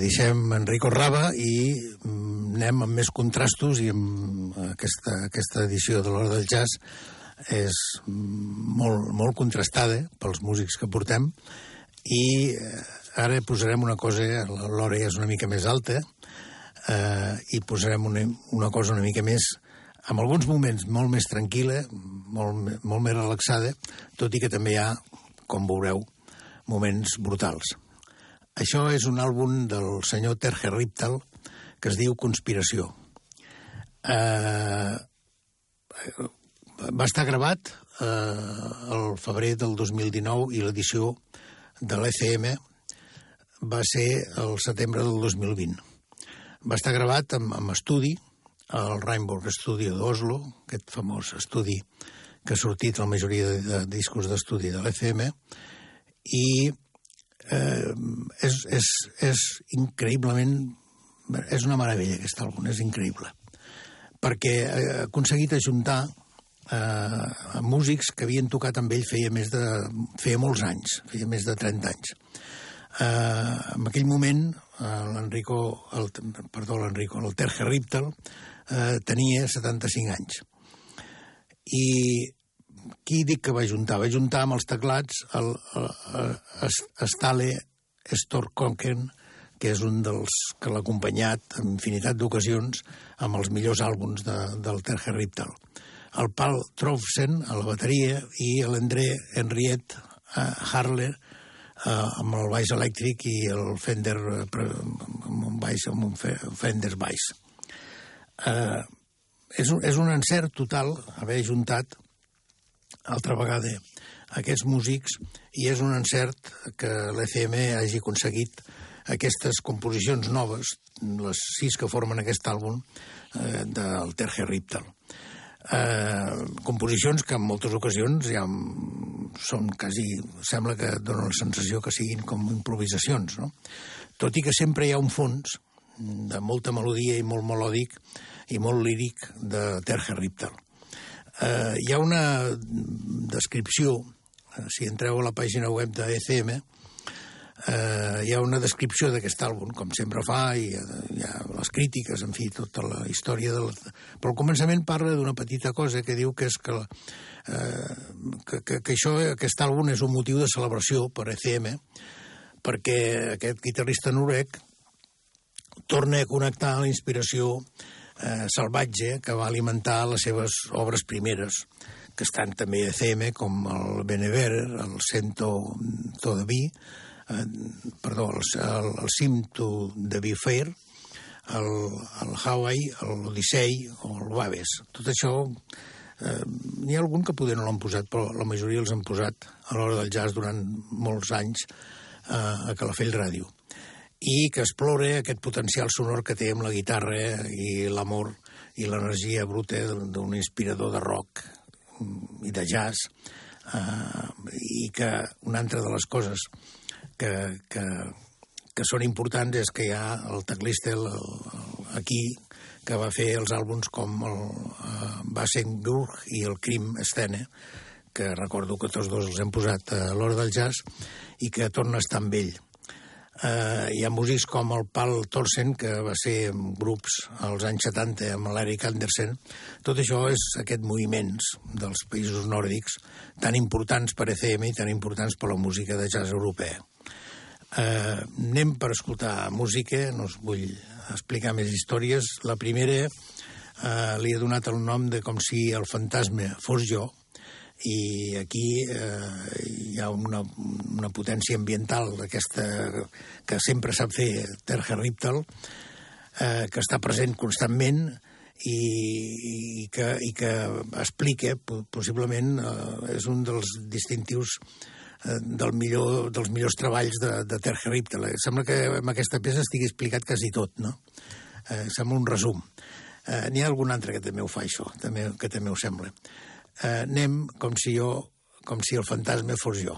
Deixem Enrico Raba i mm, anem amb més contrastos i amb aquesta, aquesta edició de l'Hora del Jazz és molt, molt contrastada pels músics que portem i eh, ara posarem una cosa, l'hora ja és una mica més alta eh, i posarem una, una cosa una mica més en alguns moments molt més tranquil·la, molt, molt més relaxada, tot i que també hi ha, com veureu, moments brutals. Això és un àlbum del senyor Terje Riptal que es diu Conspiració. Eh, va estar gravat eh, el febrer del 2019 i l'edició de l'ECM va ser el setembre del 2020. Va estar gravat amb, amb estudi, al Rainbow Studio d'Oslo, aquest famós estudi que ha sortit la majoria de, de discos d'estudi de l'ECM, i eh, és, és, és increïblement... És una meravella aquest àlbum, és increïble. Perquè ha aconseguit ajuntar eh, músics que havien tocat amb ell feia, més de, feia molts anys, feia més de 30 anys. Eh, en aquell moment, eh, l'Enrico, el, perdó, l'Enrico, el Terje Riptal, eh, tenia 75 anys. I qui dic que va juntar? Va juntar amb els teclats el, el, el, el Stale Storkonken, que és un dels que l'ha acompanyat en infinitat d'ocasions amb els millors àlbums de, del Terje Riptal. El Pal Trofsen a la bateria i l'André Henriette uh, Harler uh, amb el baix elèctric i el Fender uh, amb un baix amb un Fender baix. Uh, és, un, és un encert total haver juntat altra vegada aquests músics i és un encert que l'ECM hagi aconseguit aquestes composicions noves, les sis que formen aquest àlbum eh, del Terje Riptal. Eh, composicions que en moltes ocasions ja són quasi... sembla que donen la sensació que siguin com improvisacions, no? Tot i que sempre hi ha un fons de molta melodia i molt melòdic i molt líric de Terje Riptal. Eh, hi ha una descripció, eh, si entreu a la pàgina web de ECM, eh, hi ha una descripció d'aquest àlbum, com sempre fa, i hi ha les crítiques, en fi, tota la història del... Però al començament parla d'una petita cosa que diu que és que, eh, que, que, que això, aquest àlbum és un motiu de celebració per ECM, perquè aquest guitarrista noruec torna a connectar la inspiració eh, salvatge que va alimentar les seves obres primeres, que estan també a CM, com el Benever, el Cento Todaví, eh, perdó, el, el, el Simto de Bifair, el, el Hawaii, l'Odissei o el Waves. Tot això, eh, n'hi ha algun que poder no l'han posat, però la majoria els han posat a l'hora del jazz durant molts anys eh, a Calafell Ràdio i que explore aquest potencial sonor que té amb la guitarra i l'amor i l'energia bruta d'un inspirador de rock i de jazz eh, i que una altra de les coses que, que, que són importants és que hi ha el teclista el, el, aquí que va fer els àlbums com el uh, Bassengurg i el Crim Stene, que recordo que tots dos els hem posat a l'hora del jazz, i que torna a estar amb ell Eh, hi ha músics com el Pal Torsen, que va ser en grups als anys 70 amb l'Eric Andersen. Tot això és aquest moviments dels països nòrdics tan importants per ECM i tan importants per la música de jazz europea. Eh, anem per escoltar música, no us vull explicar més històries. La primera eh, li he donat el nom de com si el fantasma fos jo, i aquí eh, hi ha una, una potència ambiental aquesta que sempre sap fer Terje Riptal eh, que està present constantment i, i, que, i que explica, possiblement eh, és un dels distintius eh, del millor, dels millors treballs de, de Terje Riptal. Sembla que amb aquesta peça estigui explicat quasi tot, no? Eh, sembla un resum. Eh, N'hi ha algun altre que també ho fa, això, també, que també ho sembla eh, anem com si jo, com si el fantasma fos jo.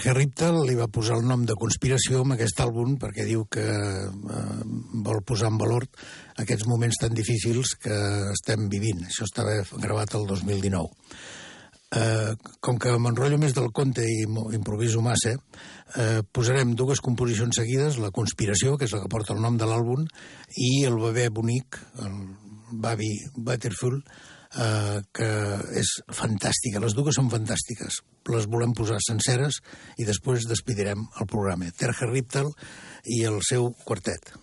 Terje Riptal li va posar el nom de conspiració amb aquest àlbum perquè diu que eh, vol posar en valor aquests moments tan difícils que estem vivint. Això estava gravat el 2019. Eh, com que m'enrotllo més del conte i improviso massa, eh, posarem dues composicions seguides, La conspiració, que és la que porta el nom de l'àlbum, i El bebè bonic, el Babi Butterfield, eh, que és fantàstica. Les dues són fantàstiques. Les volem posar senceres i després despidirem el programa. Terje Riptal i el seu quartet.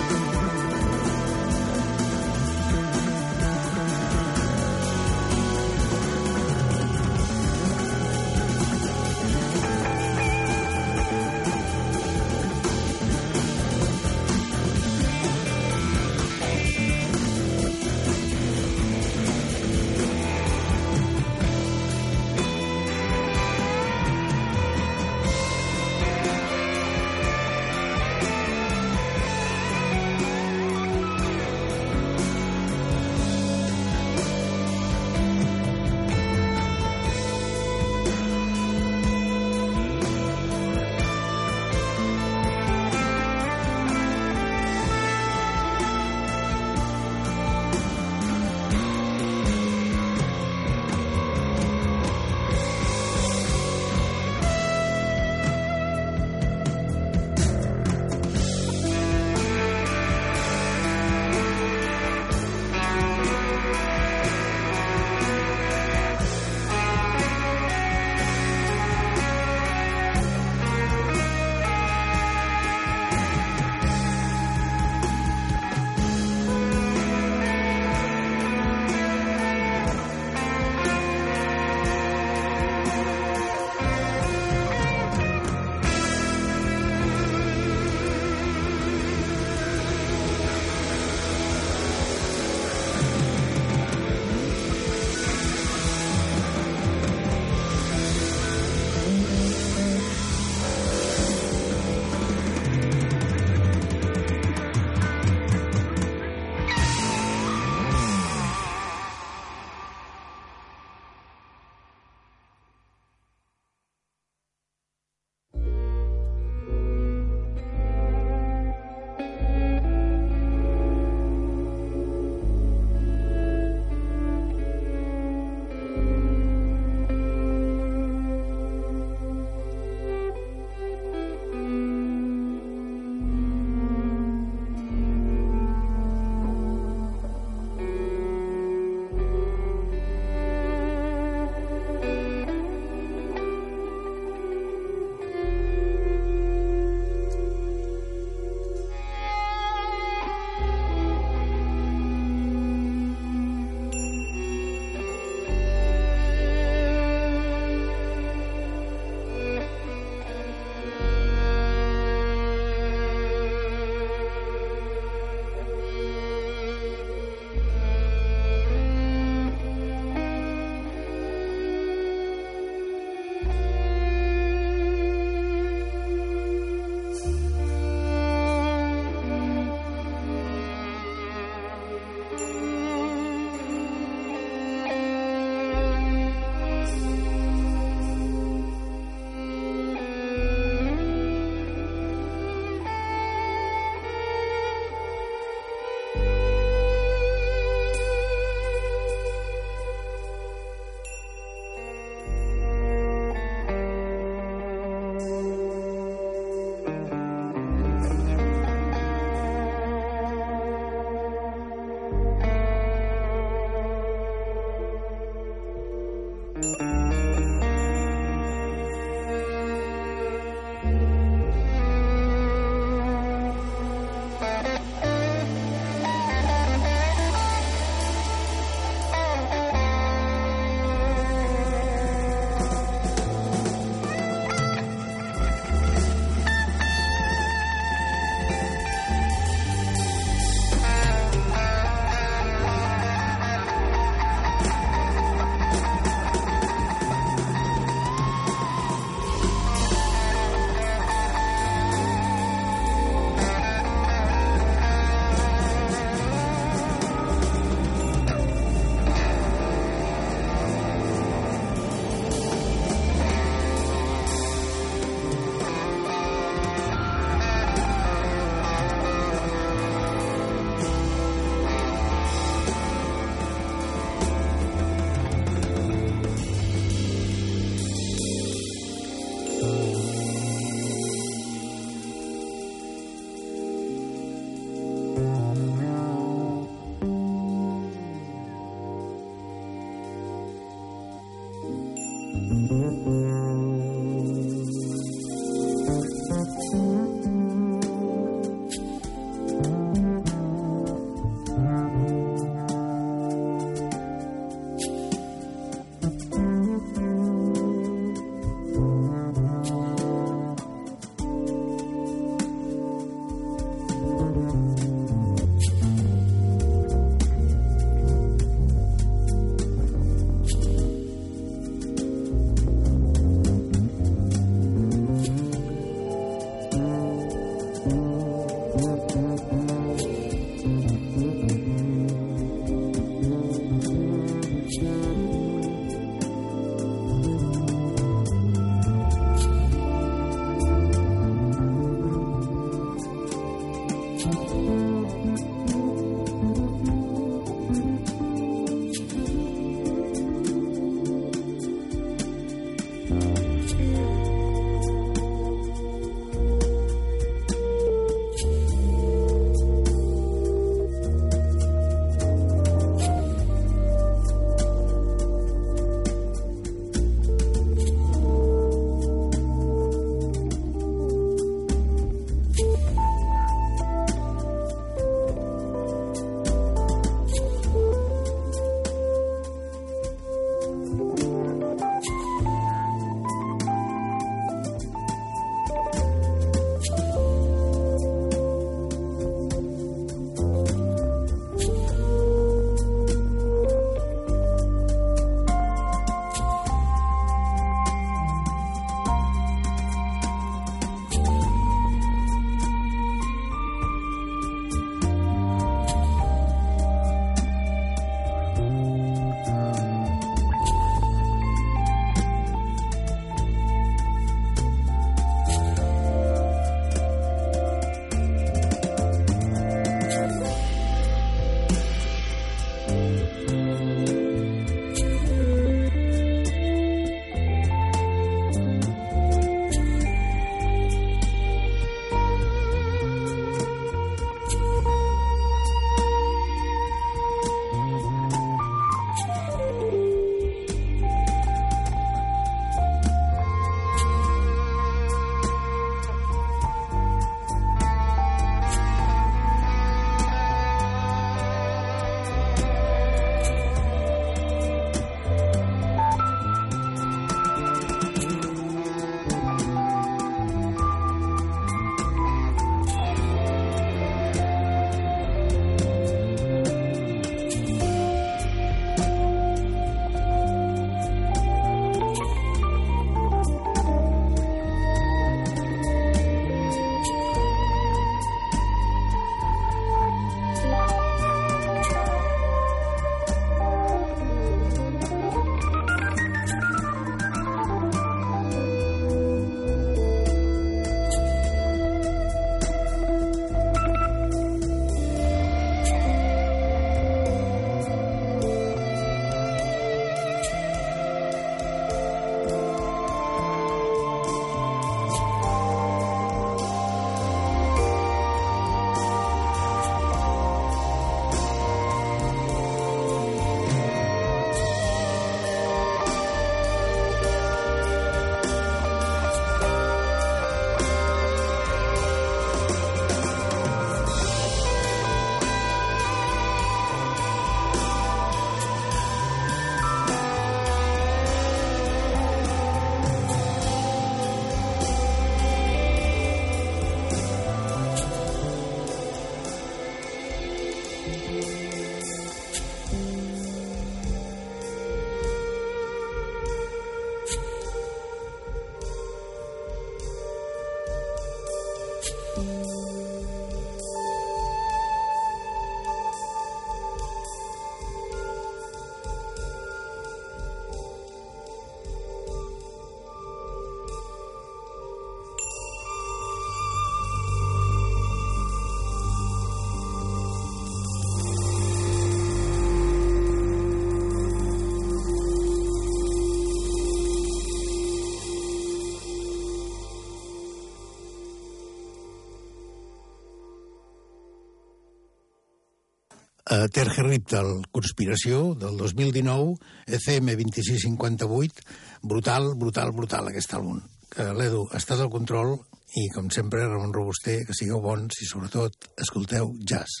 Uh, Terje Riptal, Conspiració, del 2019, ECM 2658, brutal, brutal, brutal, aquest àlbum. Que l'Edu està del control i, com sempre, Ramon Robuster, que sigueu bons i, sobretot, escolteu jazz.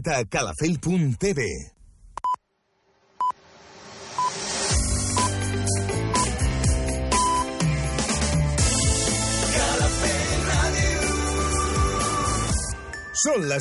Connecta't a calafell.tv. Són les